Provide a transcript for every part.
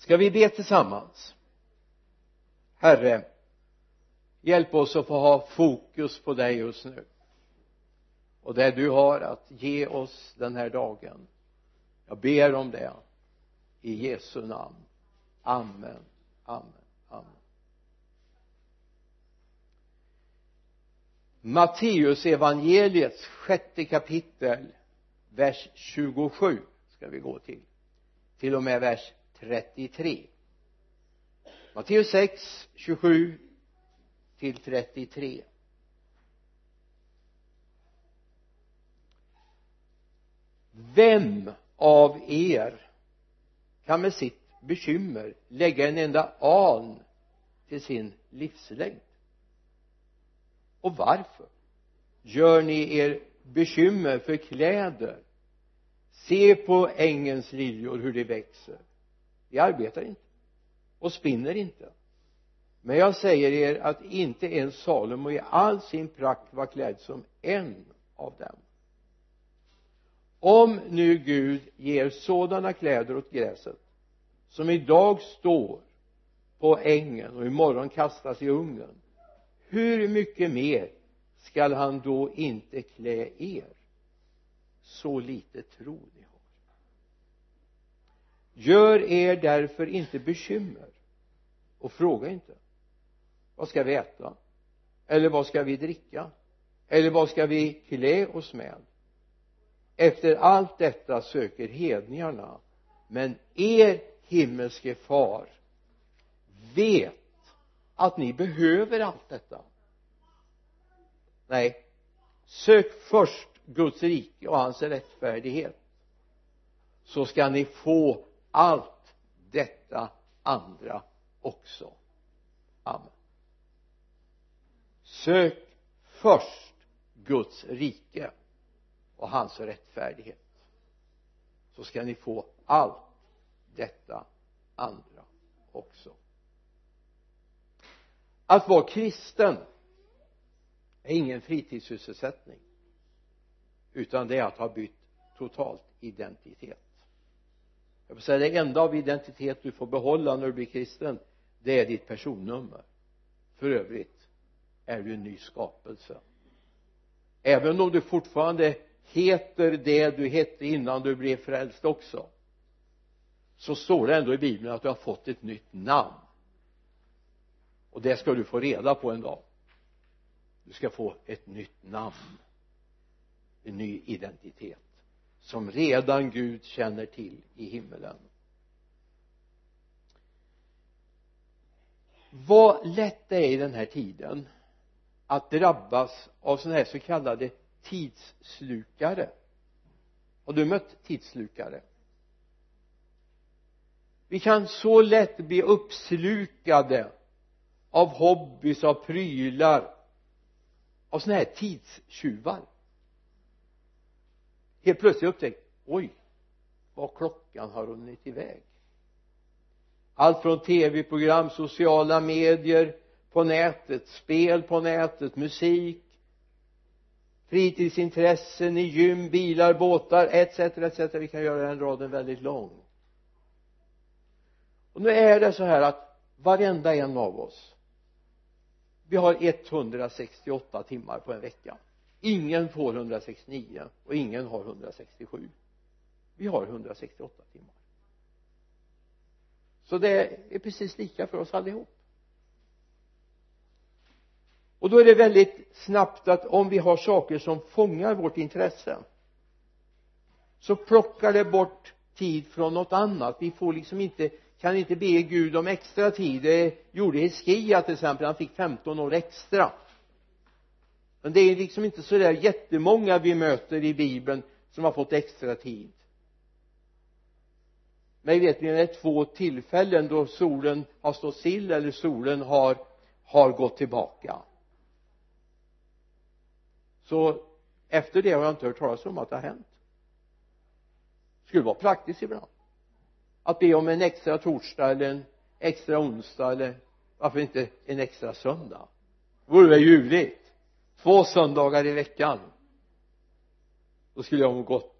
ska vi be tillsammans? Herre hjälp oss att få ha fokus på dig just nu. Och det du har att ge oss den här dagen. Jag ber om det. I Jesu namn. Amen. Amen. Amen. Matteus evangeliets sjätte kapitel vers 27 ska vi gå till. Till och med vers 33 Matteus 6 27 till 33 vem av er kan med sitt bekymmer lägga en enda an till sin livslängd? Och varför? Gör ni er bekymmer för kläder? Se på ängens liljor hur de växer vi arbetar inte. Och spinner inte. Men jag säger er att inte ens Salomo i all sin prakt var klädd som en av dem. Om nu Gud ger sådana kläder åt gräset som idag står på ängen och imorgon kastas i ugnen hur mycket mer skall han då inte klä er? Så lite tro ni gör er därför inte bekymmer. Och fråga inte. Vad ska vi äta? Eller vad ska vi dricka? Eller vad ska vi klä oss med? Efter allt detta söker hedningarna. Men er himmelske far vet att ni behöver allt detta. Nej sök först Guds rike och hans rättfärdighet så ska ni få allt detta andra också. Amen. Sök först Guds rike och hans rättfärdighet så ska ni få allt detta andra också. Att vara kristen är ingen fritidssysselsättning utan det är att ha bytt totalt identitet jag vill säga det enda av identitet du får behålla när du blir kristen det är ditt personnummer. För övrigt är du en ny skapelse. Även om du fortfarande heter det du hette innan du blev frälst också så står det ändå i bibeln att du har fått ett nytt namn. Och det ska du få reda på en dag. Du ska få ett nytt namn en ny identitet som redan Gud känner till i himmelen. Vad lätt det är i den här tiden att drabbas av sådana här så kallade tidsslukare har du mött tidsslukare vi kan så lätt bli uppslukade av hobbys, av prylar av sådana här tidstjuvar helt plötsligt upptäckt oj vad klockan har runnit iväg. Allt från tv-program, sociala medier på nätet, spel på nätet, musik fritidsintressen i gym, bilar, båtar etc, etc vi kan göra den raden väldigt lång. Och nu är det så här att varenda en av oss vi har 168 timmar på en vecka ingen får 169 och ingen har 167 vi har 168 timmar. Så det är precis lika för oss allihop. Och då är det väldigt snabbt att om vi har saker som fångar vårt intresse så plockar det bort tid från något annat. Vi får liksom inte kan inte be Gud om extra tid. Det gjorde Hiskia till exempel. Han fick 15 år extra men det är liksom inte så där jättemånga vi möter i bibeln som har fått extra tid. Mig vet är det två tillfällen då solen har stått still eller solen har har gått tillbaka. Så efter det har jag inte hört talas om att det har hänt. Skulle vara praktiskt ibland. Att be om en extra torsdag eller en extra onsdag eller varför inte en extra söndag. Det vore väl ljuvligt två söndagar i veckan. Då skulle jag må gott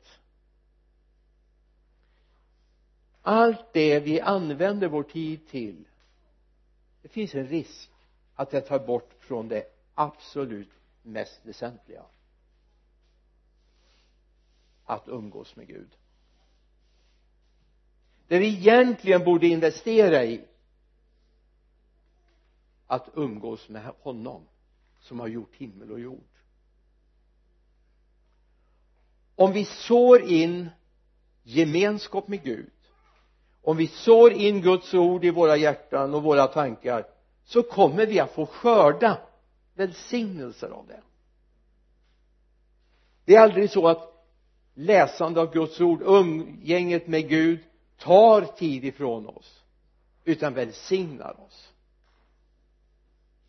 allt det vi använder vår tid till det finns en risk att det tar bort från det absolut mest väsentliga. Att umgås med Gud. Det vi egentligen borde investera i att umgås med honom som har gjort himmel och jord. Om vi sår in gemenskap med Gud om vi sår in Guds ord i våra hjärtan och våra tankar så kommer vi att få skörda välsignelser av det. Det är aldrig så att läsande av Guds ord umgänget med Gud tar tid ifrån oss utan välsignar oss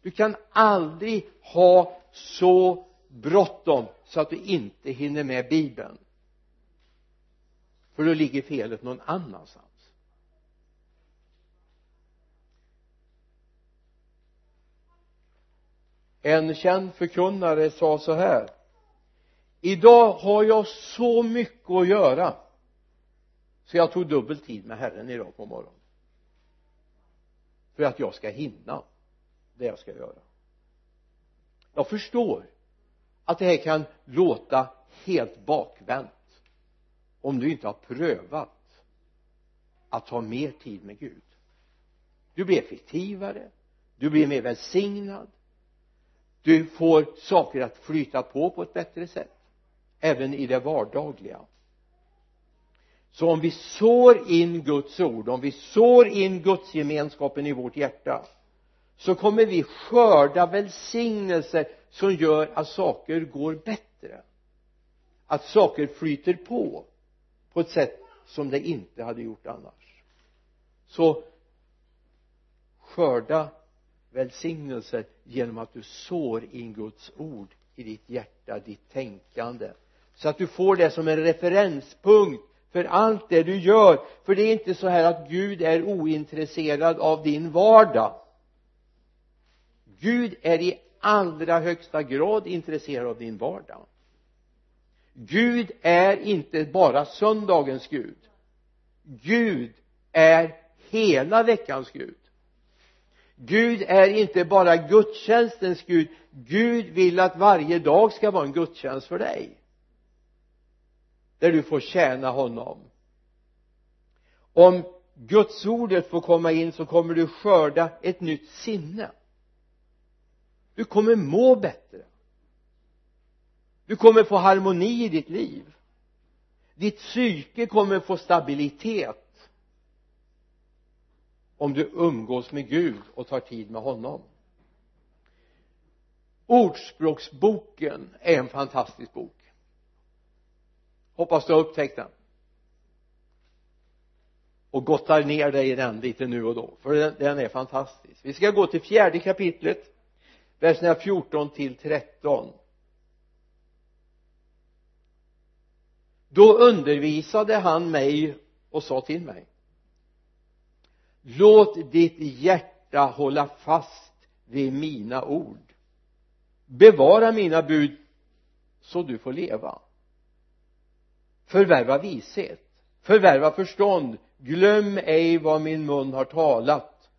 du kan aldrig ha så bråttom så att du inte hinner med bibeln. För då ligger felet någon annanstans. En känd förkunnare sa så här idag har jag så mycket att göra så jag tog dubbel tid med Herren idag på morgonen. För att jag ska hinna det jag ska göra. Jag förstår att det här kan låta helt bakvänt om du inte har prövat att ha mer tid med Gud. Du blir effektivare du blir mer välsignad du får saker att flyta på på ett bättre sätt även i det vardagliga. Så om vi sår in Guds ord om vi sår in Guds gemenskapen i vårt hjärta så kommer vi skörda välsignelser som gör att saker går bättre. Att saker flyter på på ett sätt som det inte hade gjort annars. Så skörda välsignelser genom att du sår in Guds ord i ditt hjärta, ditt tänkande. Så att du får det som en referenspunkt för allt det du gör. För det är inte så här att Gud är ointresserad av din vardag. Gud är i allra högsta grad intresserad av din vardag. Gud är inte bara söndagens Gud. Gud är hela veckans Gud. Gud är inte bara gudstjänstens Gud. Gud vill att varje dag ska vara en gudstjänst för dig. Där du får tjäna honom. Om Guds ordet får komma in så kommer du skörda ett nytt sinne du kommer må bättre. Du kommer få harmoni i ditt liv. Ditt psyke kommer få stabilitet. Om du umgås med Gud och tar tid med honom. Ordspråksboken är en fantastisk bok. Hoppas du har upptäckt den. Och gottar ner dig i den lite nu och då för den, den är fantastisk. Vi ska gå till fjärde kapitlet verserna 14 till 13 då undervisade han mig och sa till mig låt ditt hjärta hålla fast vid mina ord. Bevara mina bud så du får leva. Förvärva vishet förvärva förstånd. Glöm ej vad min mun har talat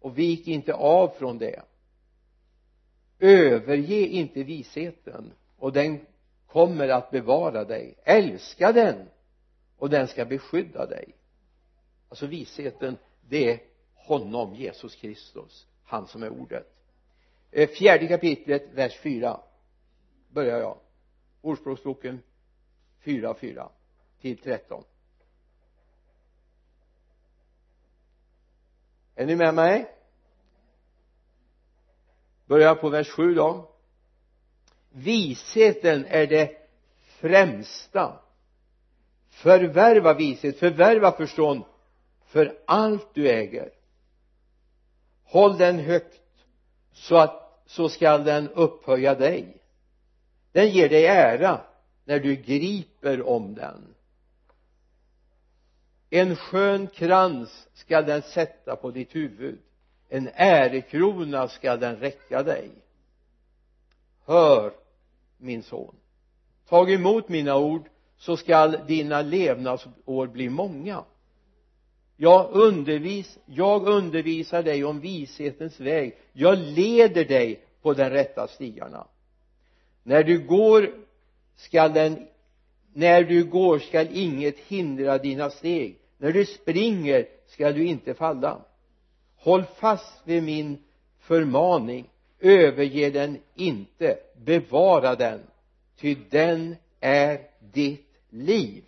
och vik inte av från det överge inte visheten och den kommer att bevara dig. Älska den och den ska beskydda dig. Alltså visheten det är honom Jesus Kristus han som är ordet. Eh, fjärde kapitlet vers 4 börjar jag. Ordspråksboken 4 4 till 13 är ni med mig? Börjar på vers 7 då. Visheten är det främsta. Förvärva vishet förvärva förstånd för allt du äger. Håll den högt så att så skall den upphöja dig. Den ger dig ära när du griper om den. En skön krans skall den sätta på ditt huvud en ärekrona skall den räcka dig. Hör min son. Tag emot mina ord så skall dina levnadsår bli många. Jag undervis jag undervisar dig om vishetens väg. Jag leder dig på den rätta stigarna. När du går skall den när du går skall inget hindra dina steg. När du springer skall du inte falla håll fast vid min förmaning. Överge den inte. Bevara den. Ty den är ditt liv.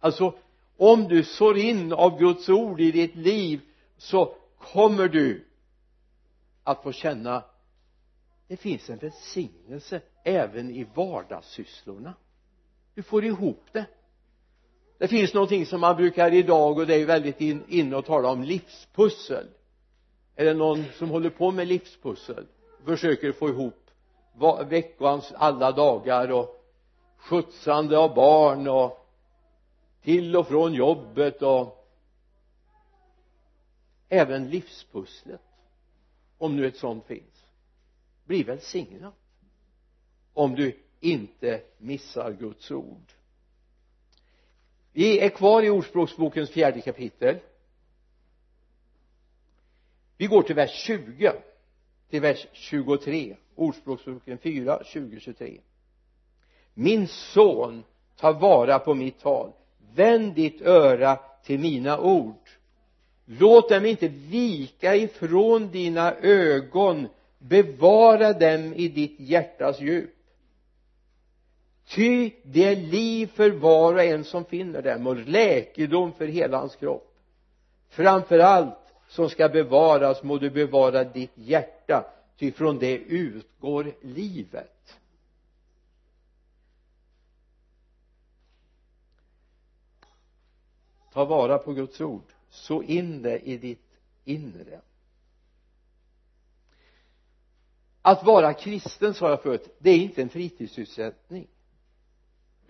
Alltså om du sår in av Guds ord i ditt liv så kommer du att få känna det finns en välsignelse även i vardagssysslorna. Du får ihop det det finns någonting som man brukar idag och det är väldigt inne in och tala om livspussel. Är det någon som håller på med livspussel? Försöker få ihop veckans alla dagar och skjutsande av barn och till och från jobbet och även livspusslet om nu ett sånt finns blir välsignat om du inte missar Guds ord vi är kvar i ordspråksbokens fjärde kapitel. Vi går till vers 20 till vers 23 ordspråksboken 4, 20, 23 min son ta vara på mitt tal. Vänd ditt öra till mina ord. Låt dem inte vika ifrån dina ögon. Bevara dem i ditt hjärtas djup ty det är liv för var och en som finner dem och läkedom för hela hans kropp. Framför allt som ska bevaras må du bevara ditt hjärta ty från det utgår livet. Ta vara på Guds ord. Så in det i ditt inre. Att vara kristen sa jag förut det är inte en fritidssysselsättning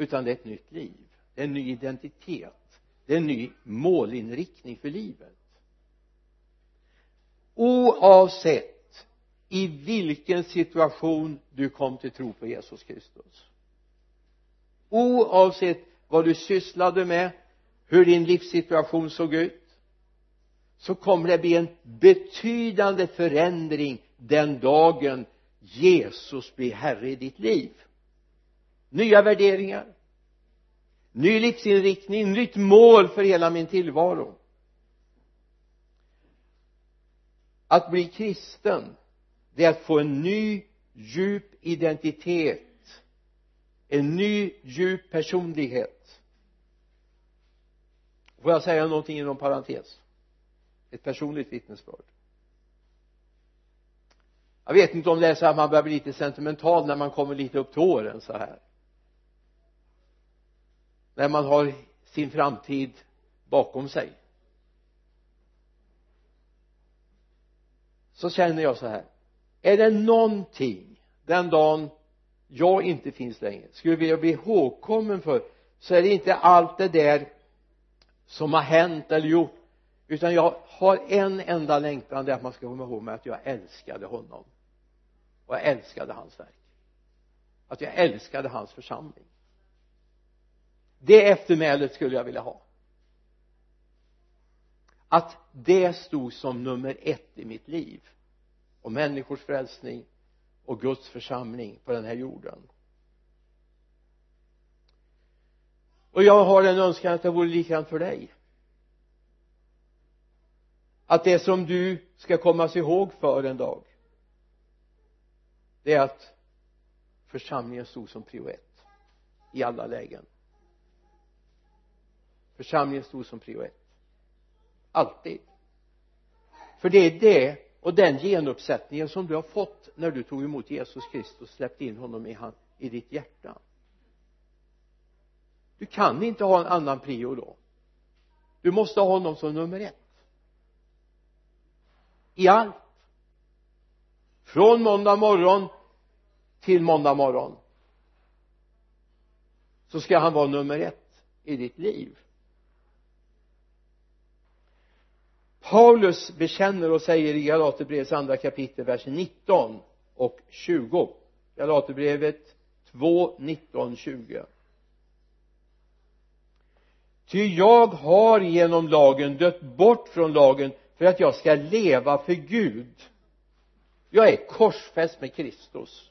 utan det är ett nytt liv. Det är en ny identitet. Det är en ny målinriktning för livet. Oavsett i vilken situation du kom till tro på Jesus Kristus. Oavsett vad du sysslade med hur din livssituation såg ut så kommer det bli en betydande förändring den dagen Jesus blir herre i ditt liv nya värderingar. Ny livsinriktning, nytt mål för hela min tillvaro. Att bli kristen det är att få en ny djup identitet. En ny djup personlighet. Får jag säga någonting inom parentes? Ett personligt vittnesbörd. Jag vet inte om det är så att man börjar bli lite sentimental när man kommer lite upp till åren så här när man har sin framtid bakom sig. Så känner jag så här. Är det någonting den dagen jag inte finns längre? Skulle vilja bli ihågkommen för så är det inte allt det där som har hänt eller gjort utan jag har en enda längtan det är att man ska komma ihåg mig att jag älskade honom. Och jag älskade hans verk. Att jag älskade hans församling det eftermälet skulle jag vilja ha. Att det stod som nummer ett i mitt liv och människors frälsning och Guds församling på den här jorden. Och jag har en önskan att det vore likadant för dig. Att det som du ska kommas ihåg för en dag det är att församlingen stod som prio ett i alla lägen församlingen stod som prio ett. Alltid. För det är det och den genuppsättningen som du har fått när du tog emot Jesus Kristus och släppte in honom i, han, i ditt hjärta. Du kan inte ha en annan prio då. Du måste ha honom som nummer ett. I allt. Från måndag morgon till måndag morgon. Så ska han vara nummer ett i ditt liv. Paulus bekänner och säger i Galaterbrevets andra kapitel vers 19 och 20 Galaterbrevet 2, 19, 20 ty jag har genom lagen dött bort från lagen för att jag ska leva för Gud. Jag är korsfäst med Kristus.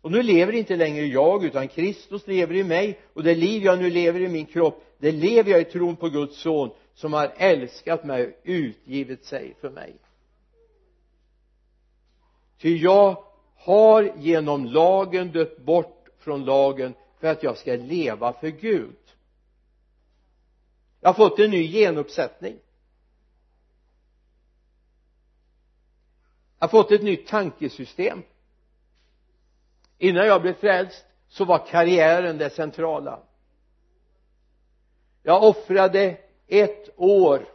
Och nu lever inte längre jag utan Kristus lever i mig. Och det liv jag nu lever i min kropp det lever jag i tron på Guds son som har älskat mig och utgivit sig för mig. Ty jag har genom lagen dött bort från lagen för att jag ska leva för Gud. Jag har fått en ny genuppsättning. Jag har fått ett nytt tankesystem. Innan jag blev frälst så var karriären det centrala. Jag offrade ett år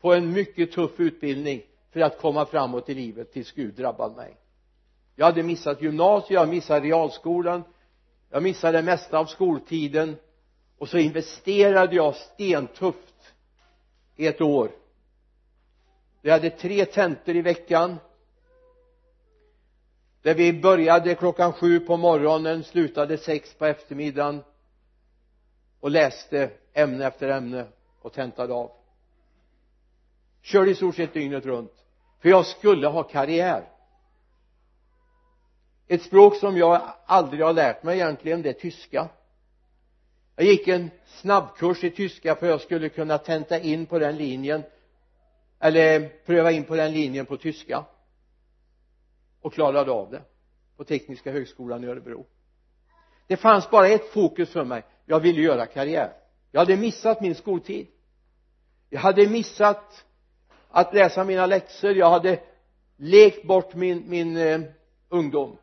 på en mycket tuff utbildning för att komma framåt i livet tills Gud drabbade mig. Jag hade missat gymnasiet, jag missade realskolan jag missade det mesta av skoltiden. Och så investerade jag stentufft i ett år. Vi hade tre tentor i veckan. Där vi började klockan sju på morgonen slutade sex på eftermiddagen och läste ämne efter ämne och tentade av. Körde i stort sett dygnet runt. För jag skulle ha karriär. Ett språk som jag aldrig har lärt mig egentligen det är tyska. Jag gick en snabbkurs i tyska för att jag skulle kunna tenta in på den linjen eller pröva in på den linjen på tyska. Och klarade av det på tekniska högskolan i Örebro. Det fanns bara ett fokus för mig. Jag ville göra karriär jag hade missat min skoltid. Jag hade missat att läsa mina läxor. Jag hade lekt bort min, min eh, ungdom.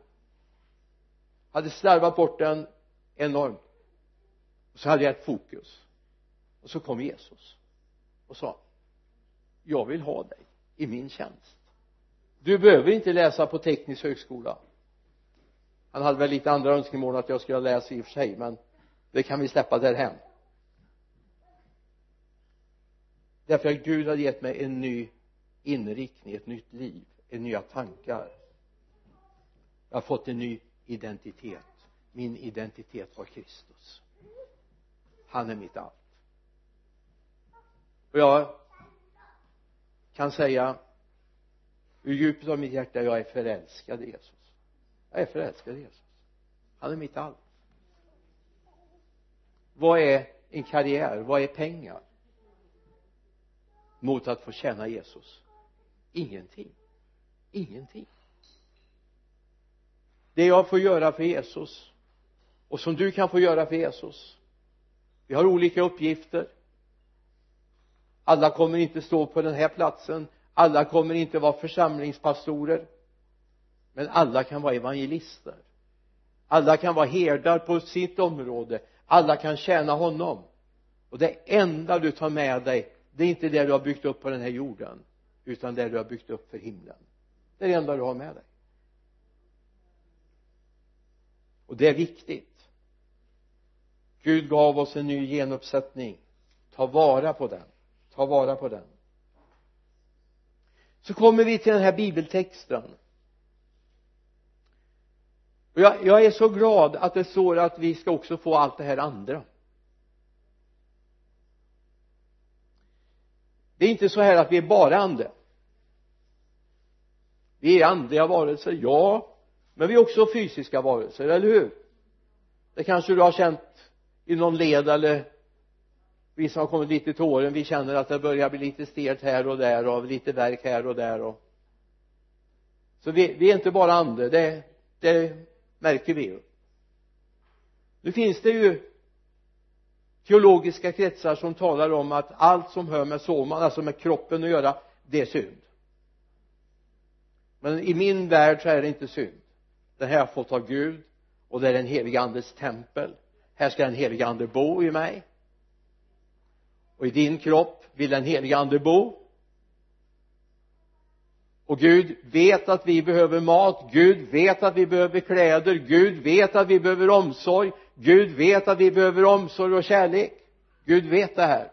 Hade slarvat bort den enormt. Och så hade jag ett fokus. Och så kom Jesus och sa jag vill ha dig i min tjänst. Du behöver inte läsa på teknisk högskola. Han hade väl lite andra önskemål att jag skulle läsa i och för sig men det kan vi släppa därhän. Därför att Gud har gett mig en ny inriktning, ett nytt liv, en nya tankar. Jag har fått en ny identitet. Min identitet var Kristus. Han är mitt allt. Och jag kan säga ur djupet av mitt hjärta jag är förälskad i Jesus. Jag är förälskad i Jesus. Han är mitt allt. Vad är en karriär? Vad är pengar? Mot att få tjäna Jesus. Ingenting. Ingenting. Det jag får göra för Jesus och som du kan få göra för Jesus vi har olika uppgifter. Alla kommer inte stå på den här platsen. Alla kommer inte vara församlingspastorer. Men alla kan vara evangelister. Alla kan vara herdar på sitt område. Alla kan tjäna honom. Och det enda du tar med dig det är inte det du har byggt upp på den här jorden utan det du har byggt upp för himlen. Det är det enda du har med dig. Och det är viktigt. Gud gav oss en ny genuppsättning. Ta vara på den. Ta vara på den. Så kommer vi till den här bibeltexten. Och jag, jag är så glad att det står att vi ska också få allt det här andra. Det är inte så här att vi är bara ande. Vi är andliga varelser, ja. Men vi är också fysiska varelser, eller hur? Det kanske du har känt i någon led eller vi som har kommit lite till åren vi känner att det börjar bli lite stelt här och där och lite verk här och där och så vi, vi är inte bara ande. Det, det märker vi ju. Nu finns det ju teologiska kretsar som talar om att allt som hör med soman, alltså med kroppen att göra det är synd. Men i min värld så är det inte synd. Det här har jag fått av Gud och det är den helige andes tempel. Här ska den helige ande bo i mig. Och i din kropp vill den helige ande bo. Och Gud vet att vi behöver mat Gud vet att vi behöver kläder Gud vet att vi behöver omsorg. Gud vet att vi behöver omsorg och kärlek. Gud vet det här.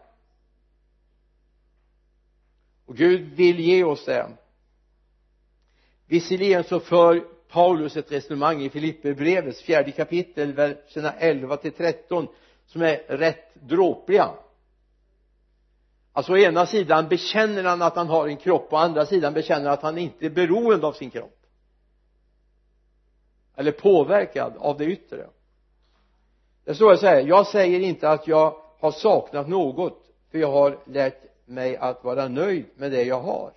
Och Gud vill ge oss det. Visserligen så för Paulus ett resonemang i Filipperbrevets fjärde kapitel verserna 11 till 13 som är rätt dråpliga. Alltså å ena sidan bekänner han att han har en kropp å andra sidan bekänner han att han inte är beroende av sin kropp. Eller påverkad av det yttre det står så här jag säger inte att jag har saknat något för jag har lärt mig att vara nöjd med det jag har.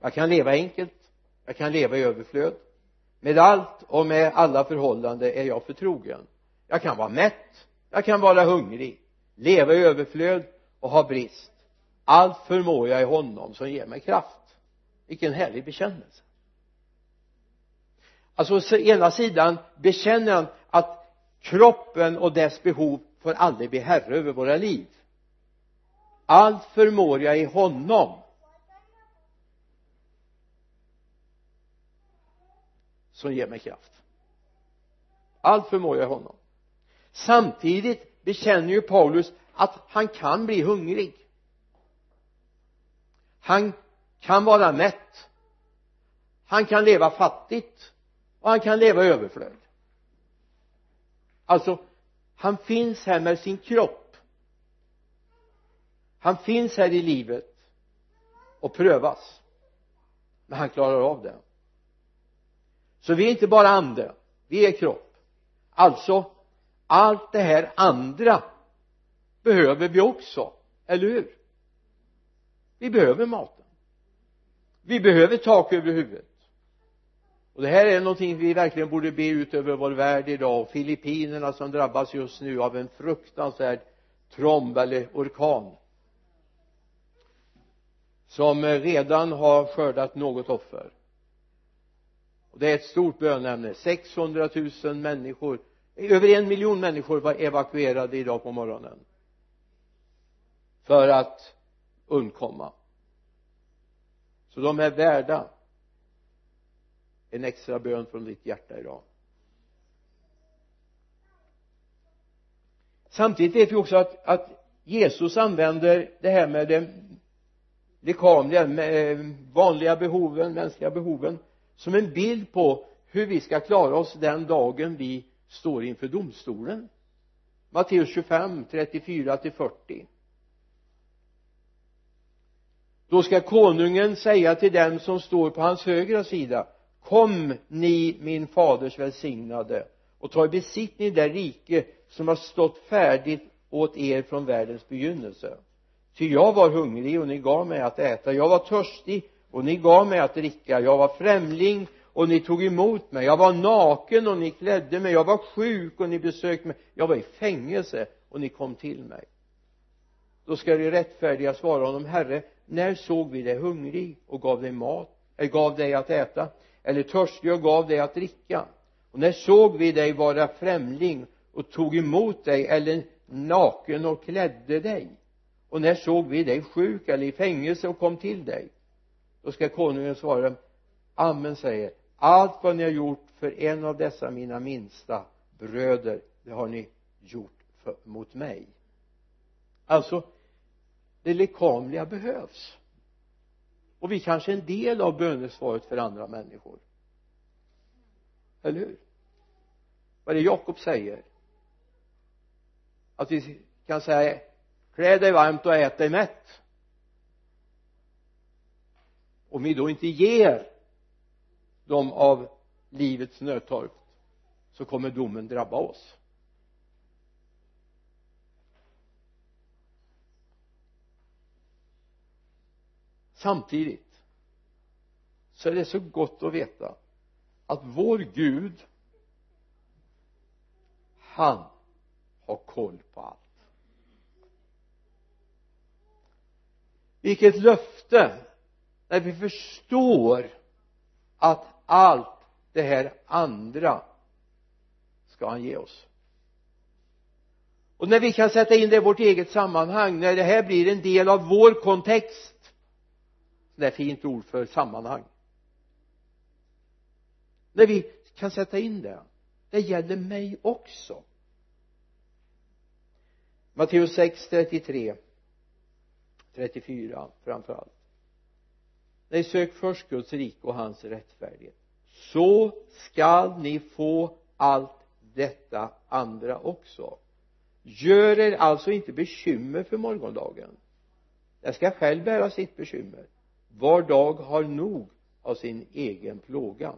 Jag kan leva enkelt jag kan leva i överflöd. Med allt och med alla förhållanden är jag förtrogen. Jag kan vara mätt jag kan vara hungrig leva i överflöd och ha brist. Allt förmår jag i honom som ger mig kraft. Vilken härlig bekännelse. Alltså å ena sidan bekänner han kroppen och dess behov får aldrig bli herre över våra liv. Allt förmår jag i honom. Som ger mig kraft. Allt förmår jag i honom. Samtidigt bekänner ju Paulus att han kan bli hungrig. Han kan vara mätt. Han kan leva fattigt och han kan leva i överflöd alltså han finns här med sin kropp. Han finns här i livet och prövas. Men han klarar av det. Så vi är inte bara ande vi är kropp. Alltså allt det här andra behöver vi också eller hur? Vi behöver maten. Vi behöver tak över huvudet och det här är någonting vi verkligen borde be ut över vår värld idag. Och Filippinerna som drabbas just nu av en fruktansvärd tromb eller orkan. Som redan har skördat något offer. Och det är ett stort bönämne. 600 000 människor över en miljon människor var evakuerade idag på morgonen. För att undkomma. Så de är värda en extra bön från ditt hjärta idag. Samtidigt vet vi också att, att Jesus använder det här med det lekamliga, med eh, vanliga behoven, mänskliga behoven som en bild på hur vi ska klara oss den dagen vi står inför domstolen. Matteus 25, 34 till 40 då ska konungen säga till dem som står på hans högra sida kom ni min faders välsignade och ta i besittning det rike som har stått färdigt åt er från världens begynnelse. Ty jag var hungrig och ni gav mig att äta. Jag var törstig och ni gav mig att dricka. Jag var främling och ni tog emot mig. Jag var naken och ni klädde mig. Jag var sjuk och ni besökte mig. Jag var i fängelse och ni kom till mig. Då ska de rättfärdiga svara honom herre när såg vi dig hungrig och gav dig mat eller gav dig att äta? Eller törstig och gav dig att dricka? Och när såg vi dig vara främling och tog emot dig eller naken och klädde dig? Och när såg vi dig sjuk eller i fängelse och kom till dig? Då ska konungen svara amen säger allt vad ni har gjort för en av dessa mina minsta bröder det har ni gjort för, mot mig. Alltså det lekamliga behövs och vi kanske är en del av bönesvaret för andra människor. Eller hur? Vad är det Jakob säger? Att vi kan säga klä dig varmt och ät dig mätt. Om vi då inte ger dem av livets nödtorft så kommer domen drabba oss. Samtidigt så är det så gott att veta att vår Gud han har koll på allt. Vilket löfte när vi förstår att allt det här andra ska han ge oss. Och när vi kan sätta in det i vårt eget sammanhang när det här blir en del av vår kontext det är fint ord för sammanhang. När vi kan sätta in det det gäller mig också. Matteus 6, 33 34 framför allt nej sök först Guds rike och hans rättfärdighet. Så skall ni få allt detta andra också. Gör er alltså inte bekymmer för morgondagen. Den ska själv bära sitt bekymmer var dag har nog av sin egen plåga.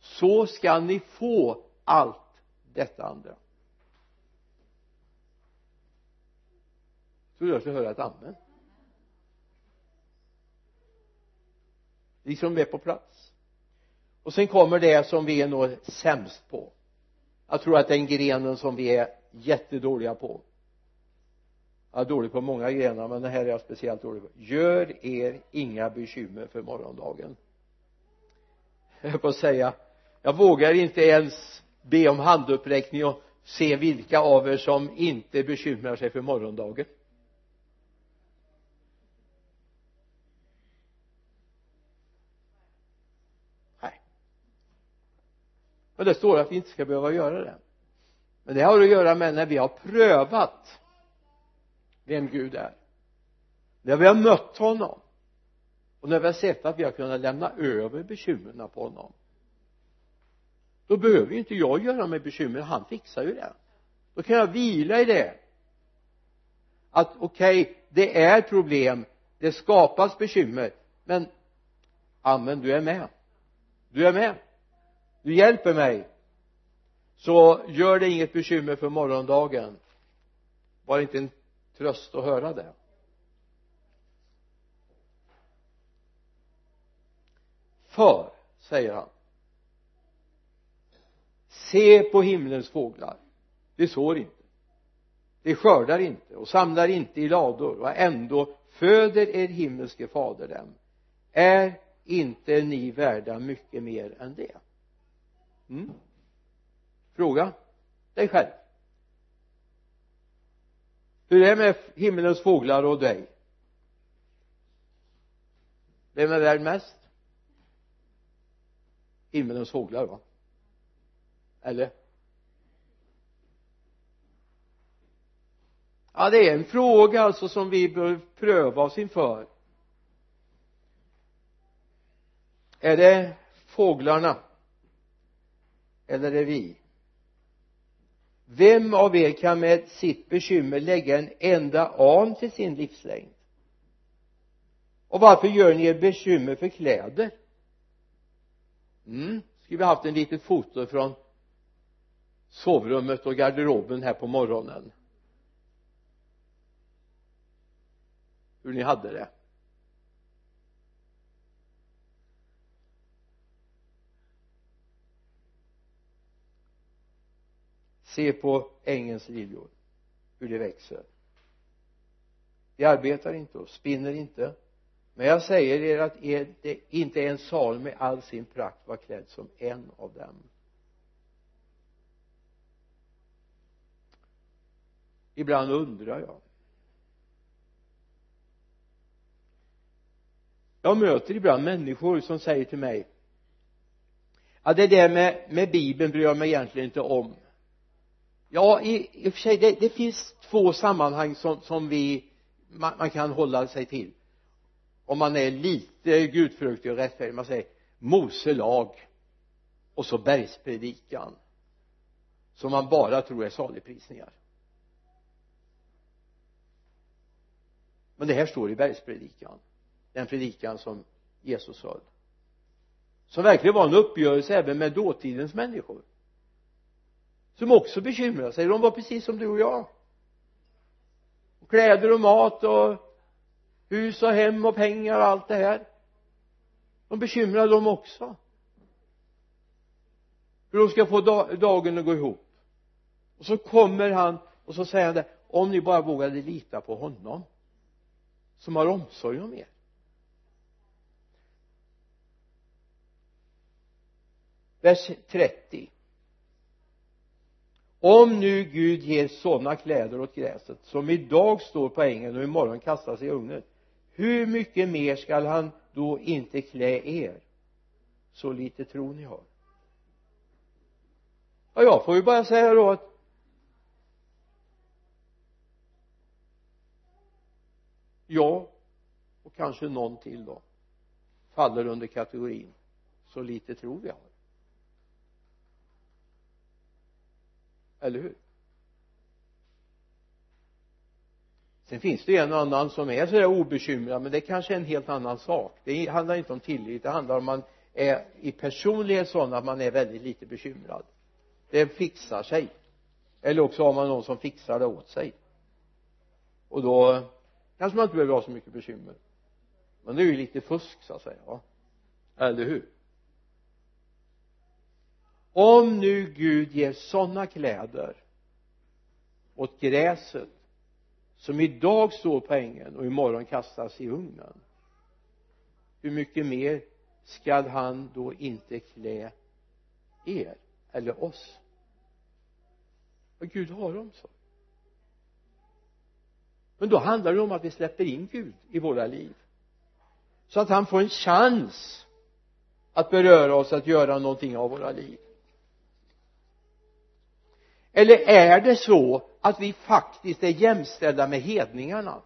Så ska ni få allt detta andra. Tror jag ska höra ett amen. Liksom som är på plats. Och sen kommer det som vi är nog sämst på. Jag tror att den grenen som vi är jättedåliga på jag är dålig på många grenar men det här är jag speciellt dålig på. Gör er inga bekymmer för morgondagen. Jag höll på att säga jag vågar inte ens be om handuppräckning och se vilka av er som inte bekymrar sig för morgondagen. Nej. Men det står att vi inte ska behöva göra det. Men det har att göra med när vi har prövat vem Gud är. När vi har mött honom och när vi har sett att vi har kunnat lämna över bekymren på honom då behöver ju inte jag göra mig bekymmer han fixar ju det. Då kan jag vila i det. Att okej okay, det är problem det skapas bekymmer men amen du är med. Du är med. Du hjälper mig. Så gör det inget bekymmer för morgondagen. Var inte en tröst att höra det. För säger han se på himlens fåglar. De sår inte. De skördar inte och samlar inte i lador och ändå föder er himmelske fader dem. Är inte ni värda mycket mer än det? Mm. fråga dig själv hur är det med himmelens fåglar och dig? Vem är värd mest? Himmelens fåglar va? Eller? Ja det är en fråga alltså som vi bör pröva oss inför. Är det fåglarna? Eller är det vi? Vem av er kan med sitt bekymmer lägga en enda an till sin livslängd? Och varför gör ni er bekymmer för kläder? Mm skulle vi haft en litet foto från sovrummet och garderoben här på morgonen? Hur ni hade det? Se på ängens liljor hur de växer. De arbetar inte och spinner inte. Men jag säger er att er, det inte en sal med all sin prakt var klädd som en av dem. Ibland undrar jag. Jag möter ibland människor som säger till mig att det där med, med bibeln bryr jag mig egentligen inte om ja i, i och för sig det, det finns två sammanhang som, som vi man, man, kan hålla sig till. Om man är lite gudfruktig och rättfärdig man säger Mose lag och så bergspredikan som man bara tror är saligprisningar. Men det här står i bergspredikan den predikan som Jesus höll som verkligen var en uppgörelse även med dåtidens människor som också bekymrade sig. De var precis som du och jag. Och kläder och mat och hus och hem och pengar och allt det här. De bekymrade dem också. Hur de ska få dagen att gå ihop. Och så kommer han och så säger han det om ni bara vågade lita på honom som har omsorg om er. Vers 30 om nu Gud ger sådana kläder åt gräset som idag står på ängen och imorgon kastas i ugnen hur mycket mer skall han då inte klä er? Så lite tro ni har. Ja jag får ju bara säga då att jag och kanske någon till då faller under kategorin så lite tro vi har. Eller hur? Sen finns det ju en och annan som är sådär obekymrad men det är kanske är en helt annan sak. Det handlar inte om tillit det handlar om att man är i personlighet sån att man är väldigt lite bekymrad. Det fixar sig. Eller också har man någon som fixar det åt sig. Och då kanske man inte behöver ha så mycket bekymmer. Men det är ju lite fusk så att säga va? Eller hur? Om nu Gud ger sådana kläder åt gräset som idag står på ängen och imorgon kastas i ugnen hur mycket mer skall han då inte klä er eller oss? Och Gud har omsorg men då handlar det om att vi släpper in Gud i våra liv. Så att han får en chans att beröra oss att göra någonting av våra liv eller är det så att vi faktiskt är jämställda med hedningarna?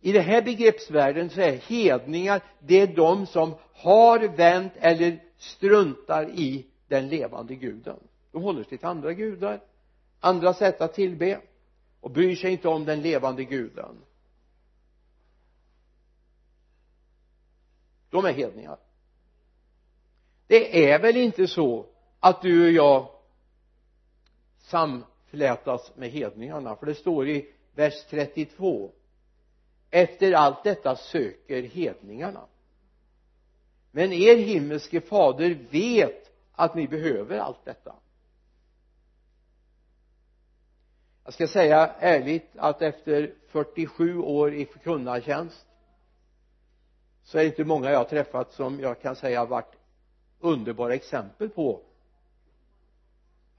I den här begreppsvärlden så är hedningar det är de som har vänt eller struntar i den levande guden. De håller sig till andra gudar andra sätt att tillbe och bryr sig inte om den levande guden. De är hedningar. Det är väl inte så att du och jag samflätas med hedningarna. För det står i vers 32 efter allt detta söker hedningarna. Men er himmelske fader vet att ni behöver allt detta. Jag ska säga ärligt att efter 47 år i förkunnartjänst så är det inte många jag har träffat som jag kan säga har varit underbara exempel på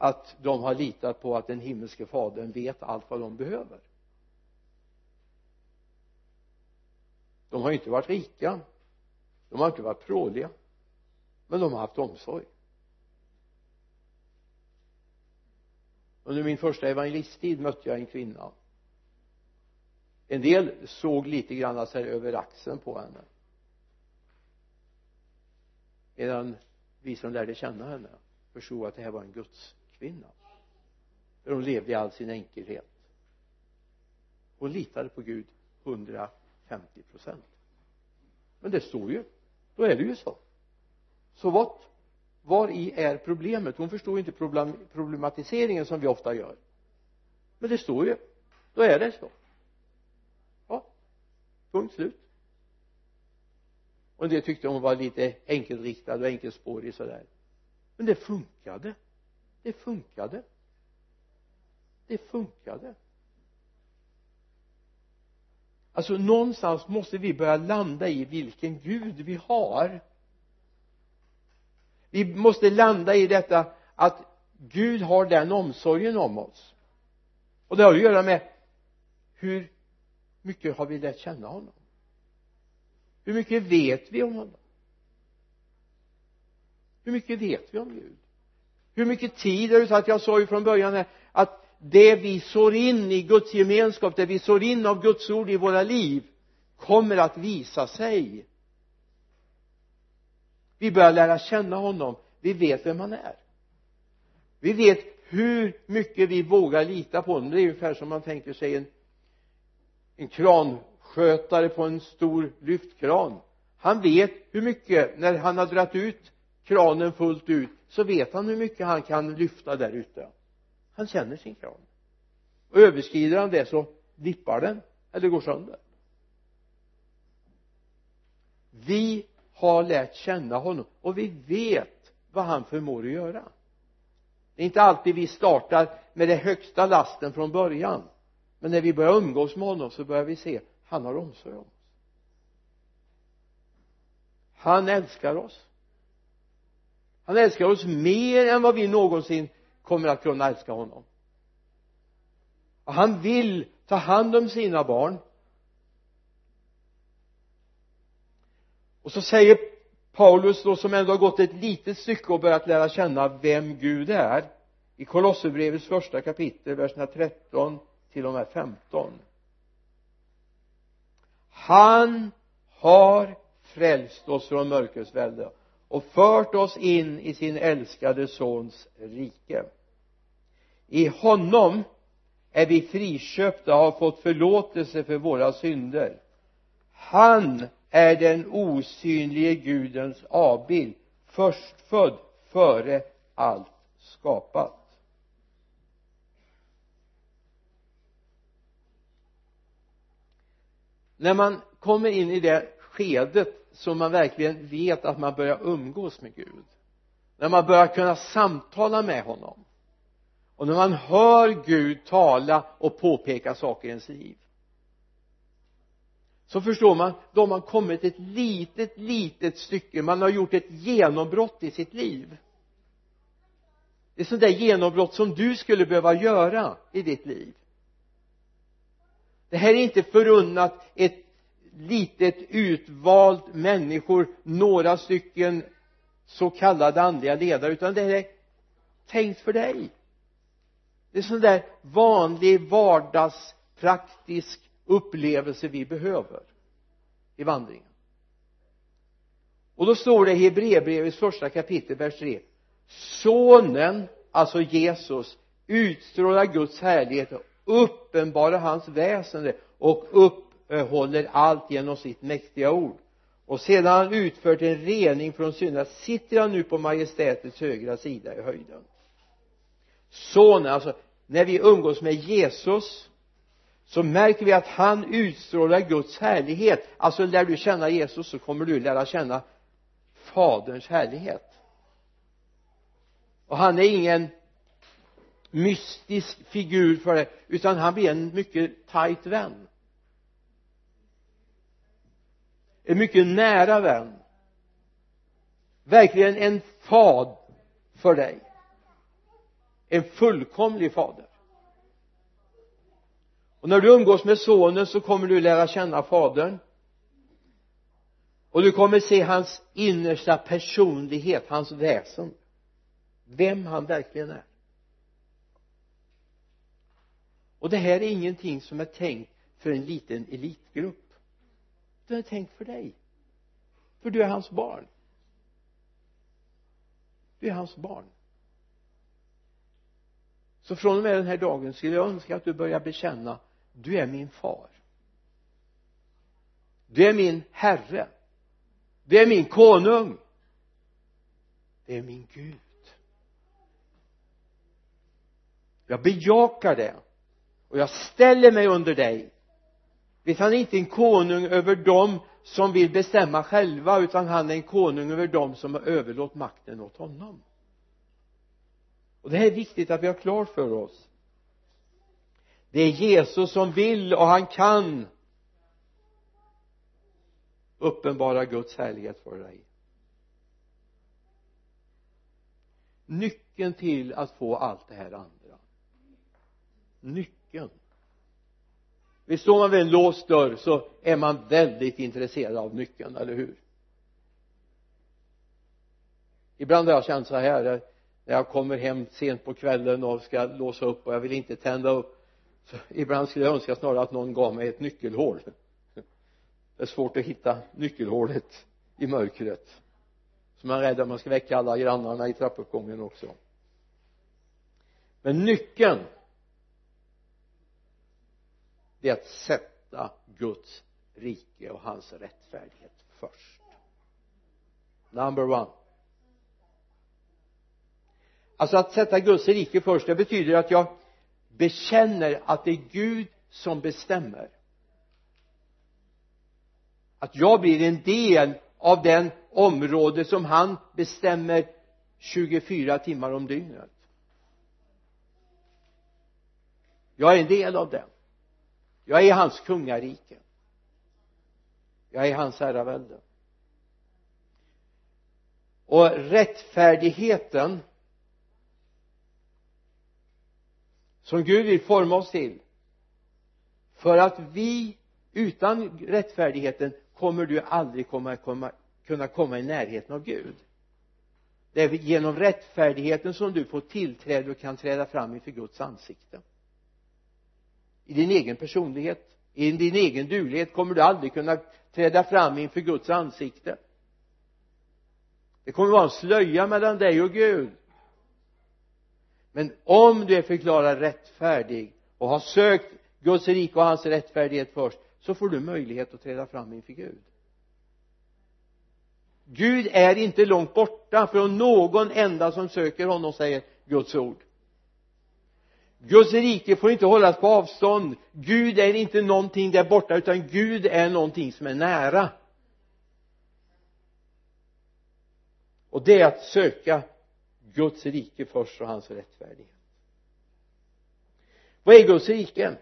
att de har litat på att den himmelske fadern vet allt vad de behöver. De har inte varit rika. De har inte varit pråliga. Men de har haft omsorg. Under min första evangelisttid mötte jag en kvinna. En del såg lite grann så här över axeln på henne. Medan vi som lärde känna henne förstod att det här var en Guds kvinna. För hon levde i all sin enkelhet. Hon litade på Gud 150 procent. Men det står ju då är det ju så. Så vad var i är problemet? Hon förstod inte problematiseringen som vi ofta gör. Men det står ju då är det så. Ja punkt slut. Och det tyckte hon var lite enkelriktad och enkelspårig sådär. Men det funkade det funkade. Det funkade. Alltså någonstans måste vi börja landa i vilken Gud vi har. Vi måste landa i detta att Gud har den omsorgen om oss. Och det har att göra med hur mycket har vi lärt känna honom? Hur mycket vet vi om honom? Hur mycket vet vi om Gud? Hur mycket tid är det så att jag sa ju från början här att det vi sår in i Guds gemenskap det vi sår in av Guds ord i våra liv kommer att visa sig. Vi börjar lära känna honom. Vi vet vem han är. Vi vet hur mycket vi vågar lita på honom. Det är ungefär som man tänker sig en en kranskötare på en stor lyftkran. Han vet hur mycket när han har dragit ut kranen fullt ut så vet han hur mycket han kan lyfta där ute. Han känner sin kran. Och överskrider han det så dippar den eller går sönder. Vi har lärt känna honom och vi vet vad han förmår att göra. Det är inte alltid vi startar med den högsta lasten från början men när vi börjar umgås med honom så börjar vi se han har omsorg om oss. Han älskar oss han älskar oss mer än vad vi någonsin kommer att kunna älska honom. Och han vill ta hand om sina barn. Och så säger Paulus då som ändå har gått ett litet stycke och börjat lära känna vem Gud är i Kolosserbrevets första kapitel verserna 13 till och med 15 han har frälst oss från mörkrets välde och fört oss in i sin älskade sons rike. I honom är vi friköpta och har fått förlåtelse för våra synder. Han är den osynlige gudens avbild förstfödd före allt skapat. När man kommer in i det skedet så man verkligen vet att man börjar umgås med Gud. När man börjar kunna samtala med honom. Och när man hör Gud tala och påpeka saker i ens liv. Så förstår man då har man kommit ett litet litet stycke. Man har gjort ett genombrott i sitt liv. Det är sånt där genombrott som du skulle behöva göra i ditt liv. Det här är inte förunnat ett litet utvalt människor några stycken så kallade andliga ledare utan det är tänkt för dig. Det är sån där vanlig vardagspraktisk upplevelse vi behöver i vandringen. Och då står det i Hebreerbrevets första kapitel vers 3 sonen alltså Jesus utstrålar Guds härlighet och uppenbarar hans väsende och håller allt genom sitt mäktiga ord. Och sedan han utfört en rening från synderna sitter han nu på majestätets högra sida i höjden. Sonen alltså när vi umgås med Jesus så märker vi att han utstrålar Guds härlighet. Alltså lär du känna Jesus så kommer du lära känna faderns härlighet. Och han är ingen mystisk figur för det utan han blir en mycket tajt vän. En mycket nära vän. Verkligen en fad för dig. En fullkomlig fader. Och när du umgås med sonen så kommer du lära känna fadern. Och du kommer se hans innersta personlighet, hans väsen. Vem han verkligen är. Och det här är ingenting som är tänkt för en liten elitgrupp det är tänkt för dig. För du är hans barn. Du är hans barn. Så från och med den här dagen skulle jag önska att du börjar bekänna du är min far. Du är min herre. Du är min konung. Det är min Gud. Jag bejakar det. Och jag ställer mig under dig vet han är inte en konung över dem som vill bestämma själva utan han är en konung över dem som har överlåtit makten åt honom. Och det här är viktigt att vi har klart för oss. Det är Jesus som vill och han kan uppenbara Guds härlighet för dig. Nyckeln till att få allt det här andra. Nyckeln visst står man vid en låst dörr så är man väldigt intresserad av nyckeln, eller hur? Ibland har jag känt så här när jag kommer hem sent på kvällen och ska låsa upp och jag vill inte tända upp så ibland skulle jag önska snarare att någon gav mig ett nyckelhål. Det är svårt att hitta nyckelhålet i mörkret. Så man är rädd att man ska väcka alla grannarna i trappuppgången också. Men nyckeln det är att sätta Guds rike och hans rättfärdighet först. Number one. Alltså att sätta Guds rike först det betyder att jag bekänner att det är Gud som bestämmer. Att jag blir en del av den område som han bestämmer 24 timmar om dygnet. Jag är en del av den jag är i hans kungarike. Jag är i hans herravälde. Och rättfärdigheten som Gud vill forma oss till för att vi utan rättfärdigheten kommer du aldrig komma, komma, kunna komma i närheten av Gud. Det är genom rättfärdigheten som du får tillträde och kan träda fram inför Guds ansikte i din egen personlighet i din egen duglighet kommer du aldrig kunna träda fram inför Guds ansikte. Det kommer vara en slöja mellan dig och Gud. Men om du är förklarad rättfärdig och har sökt Guds rike och hans rättfärdighet först så får du möjlighet att träda fram inför Gud. Gud är inte långt borta från någon enda som söker honom säger Guds ord. Guds rike får inte hållas på avstånd. Gud är inte någonting där borta utan Gud är någonting som är nära. Och det är att söka Guds rike först och hans rättfärdighet. Vad är Guds rike?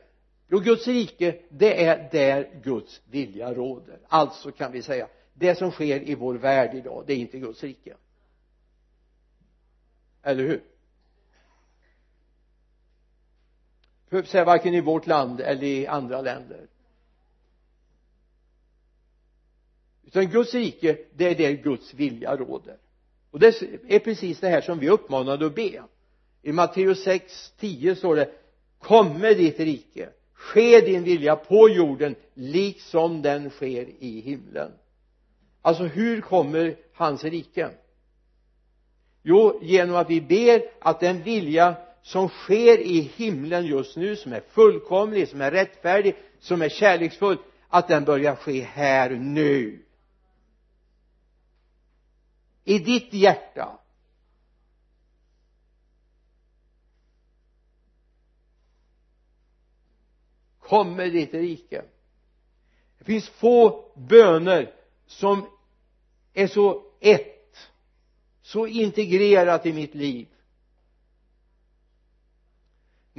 Jo Guds rike det är där Guds vilja råder. Alltså kan vi säga det som sker i vår värld idag det är inte Guds rike. Eller hur? För säga varken i vårt land eller i andra länder. Utan Guds rike det är där Guds vilja råder. Och det är precis det här som vi är uppmanade att be. I Matteus 6, 10 står det komme ditt rike. Ske din vilja på jorden liksom den sker i himlen. Alltså hur kommer hans rike? Jo genom att vi ber att den vilja som sker i himlen just nu som är fullkomlig, som är rättfärdig, som är kärleksfull att den börjar ske här nu. I ditt hjärta. Kommer ditt rike. Det finns få böner som är så ett så integrerat i mitt liv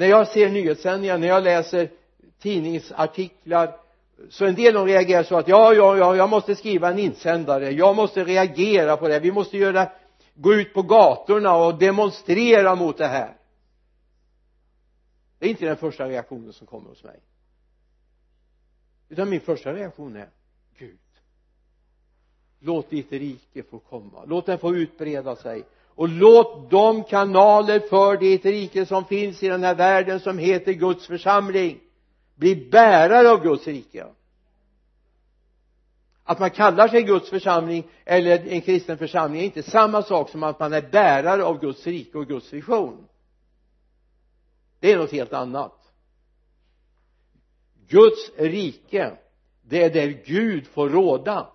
när jag ser nyhetssändningar, när jag läser tidningsartiklar så en del de reagerar så att ja, ja, ja, jag måste skriva en insändare, jag måste reagera på det, vi måste göra gå ut på gatorna och demonstrera mot det här. Det är inte den första reaktionen som kommer hos mig. Utan min första reaktion är Gud låt ditt rike få komma. Låt den få utbreda sig och låt de kanaler för ditt rike som finns i den här världen som heter Guds församling bli bärare av Guds rike. Att man kallar sig Guds församling eller en kristen församling är inte samma sak som att man är bärare av Guds rike och Guds vision. Det är något helt annat. Guds rike det är där Gud får råda.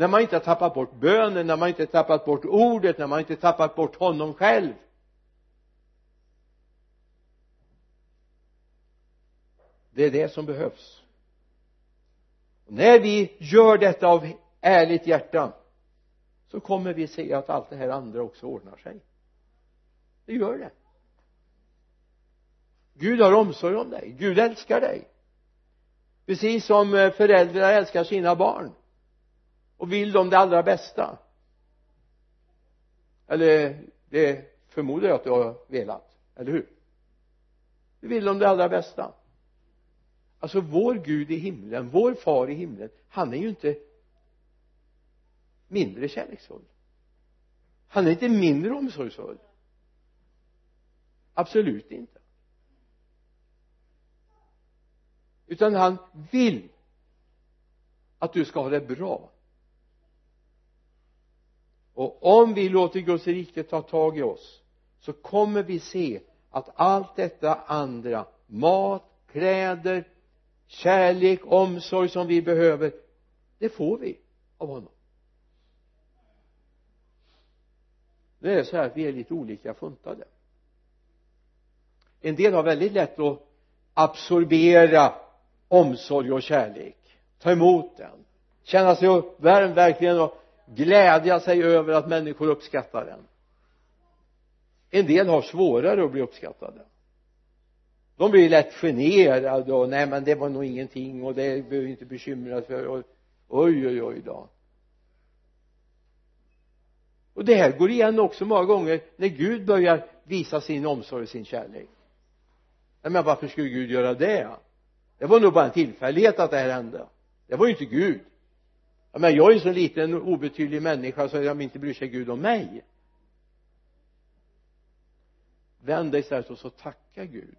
När man inte har tappat bort bönen, när man inte har tappat bort ordet, när man inte har tappat bort honom själv. Det är det som behövs. Och när vi gör detta av ärligt hjärta så kommer vi se att allt det här andra också ordnar sig. Det gör det. Gud har omsorg om dig. Gud älskar dig. Precis som eh, föräldrar älskar sina barn och vill dem det allra bästa? Eller det förmodar jag att du har velat eller hur? Du vill dem det allra bästa? Alltså vår Gud i himlen, vår far i himlen han är ju inte mindre kärleksfull. Han är inte mindre omsorgsfull. Absolut inte. Utan han vill att du ska ha det bra och om vi låter Guds rike ta tag i oss så kommer vi se att allt detta andra mat, kläder, kärlek, omsorg som vi behöver det får vi av honom. Nu är det så här att vi är lite olika funtade. En del har väldigt lätt att absorbera omsorg och kärlek ta emot den känna sig uppvärmd verkligen och glädja sig över att människor uppskattar den en del har svårare att bli uppskattade. De blir lätt generade och nej men det var nog ingenting och det behöver vi inte bekymra oss för. Och oj oj oj då. Och det här går igen också många gånger när Gud börjar visa sin omsorg och sin kärlek. Nej men varför skulle Gud göra det? Det var nog bara en tillfällighet att det här hände. Det var ju inte Gud men jag är en så liten obetydlig människa så jag inte bryr sig Gud om mig. Vänd dig istället och så tacka Gud.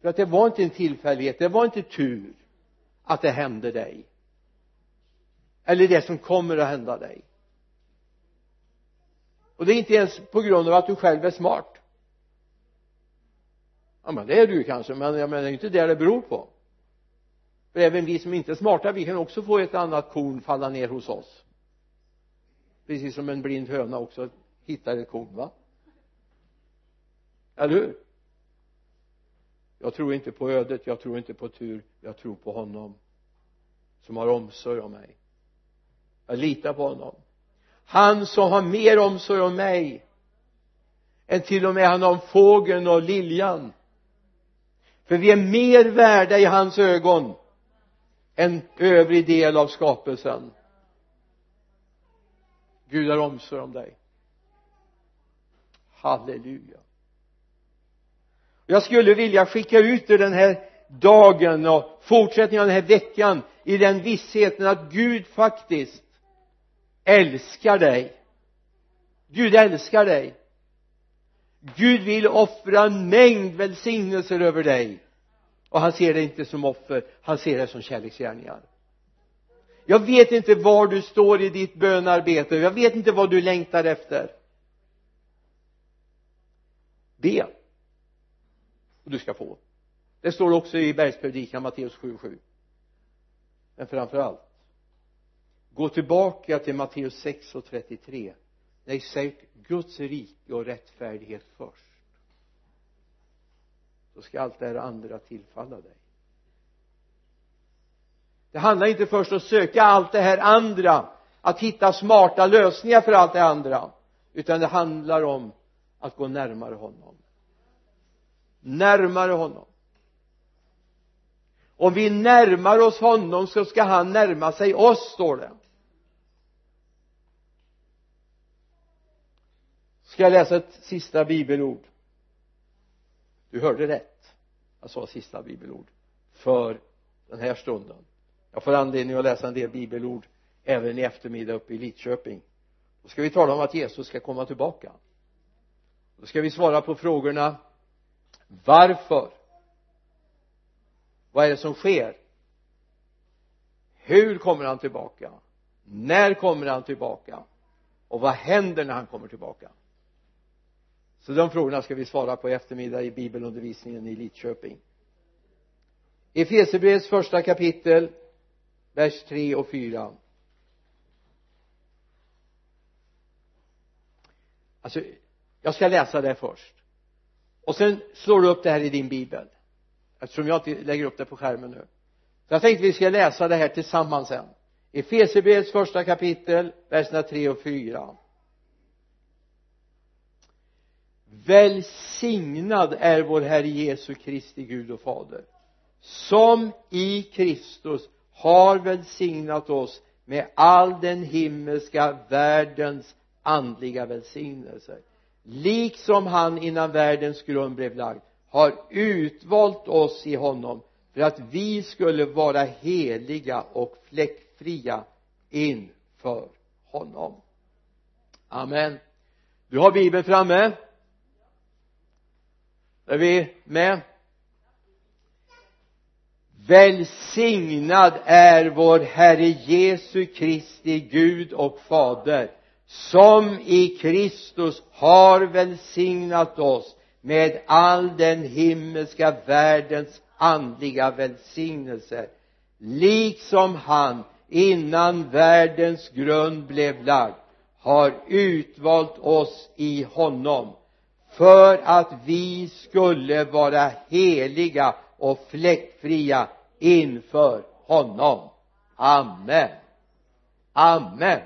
För att det var inte en tillfällighet det var inte tur att det hände dig. Eller det som kommer att hända dig. Och det är inte ens på grund av att du själv är smart. Ja men det är du kanske men jag menar det är inte det det beror på för även vi som inte är smarta vi kan också få ett annat korn falla ner hos oss. Precis som en blind höna också hittar ett korn va? Eller hur? Jag tror inte på ödet jag tror inte på tur jag tror på honom som har omsorg om mig. Jag litar på honom. Han som har mer omsorg om mig än till och med han om fågeln och liljan. För vi är mer värda i hans ögon en övrig del av skapelsen. Gud har omsorg om dig. Halleluja. Jag skulle vilja skicka ut dig den här dagen och fortsättningen av den här veckan i den vissheten att Gud faktiskt älskar dig. Gud älskar dig. Gud vill offra en mängd välsignelser över dig och han ser det inte som offer han ser det som kärleksgärningar. Jag vet inte var du står i ditt bönarbete jag vet inte vad du längtar efter. Be. Och du ska få. Det står också i bergspredikan Matteus 7.7 men framför allt gå tillbaka till Matteus 6 och 33 nej säg Guds rike och rättfärdighet först så ska allt det här andra tillfalla dig. Det handlar inte först om att söka allt det här andra att hitta smarta lösningar för allt det andra utan det handlar om att gå närmare honom. Närmare honom. Om vi närmar oss honom så ska han närma sig oss står det. Ska jag läsa ett sista bibelord? Du hörde rätt jag sa sista bibelord. För den här stunden. Jag får anledning att läsa en del bibelord även i eftermiddag uppe i Lidköping. Då ska vi tala om att Jesus ska komma tillbaka. Då ska vi svara på frågorna varför? Vad är det som sker? Hur kommer han tillbaka? När kommer han tillbaka? Och vad händer när han kommer tillbaka? Så de frågorna ska vi svara på i eftermiddag i bibelundervisningen i Lidköping. Efesierbrevets första kapitel vers 3 och 4 alltså jag ska läsa det först. Och sen slår du upp det här i din bibel eftersom jag inte lägger upp det på skärmen nu. Så jag tänkte vi ska läsa det här tillsammans sen. Efesierbrevets första kapitel verserna 3 och 4 välsignad är vår Herre Jesu Kristi Gud och Fader som i Kristus har välsignat oss med all den himmelska världens andliga välsignelser. Liksom han innan världens grund blev lagd har utvalt oss i honom för att vi skulle vara heliga och fläckfria inför honom. Amen. Du har bibeln framme är vi med välsignad är vår Herre Jesu Kristi Gud och Fader som i Kristus har välsignat oss med all den himmelska världens andliga välsignelser. liksom han innan världens grund blev lagd har utvalt oss i honom för att vi skulle vara heliga och fläckfria inför honom. Amen. Amen.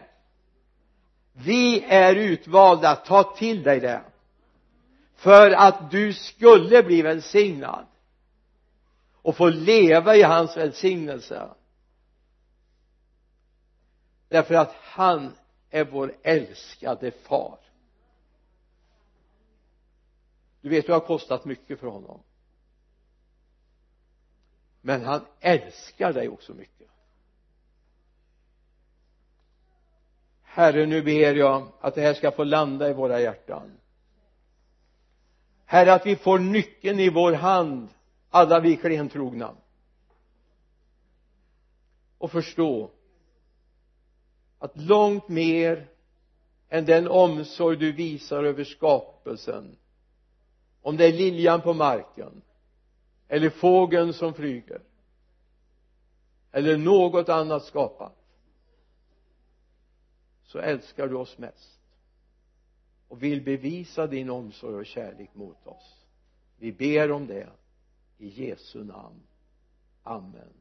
Vi är utvalda. Ta till dig det. För att du skulle bli välsignad och få leva i hans välsignelse. Därför att han är vår älskade far du vet det har kostat mycket för honom. Men han älskar dig också mycket. Herre nu ber jag att det här ska få landa i våra hjärtan. Herre att vi får nyckeln i vår hand alla vi klentrogna. Och förstå att långt mer än den omsorg du visar över skapelsen om det är liljan på marken eller fågeln som flyger eller något annat skapat så älskar du oss mest och vill bevisa din omsorg och kärlek mot oss. Vi ber om det i Jesu namn. Amen.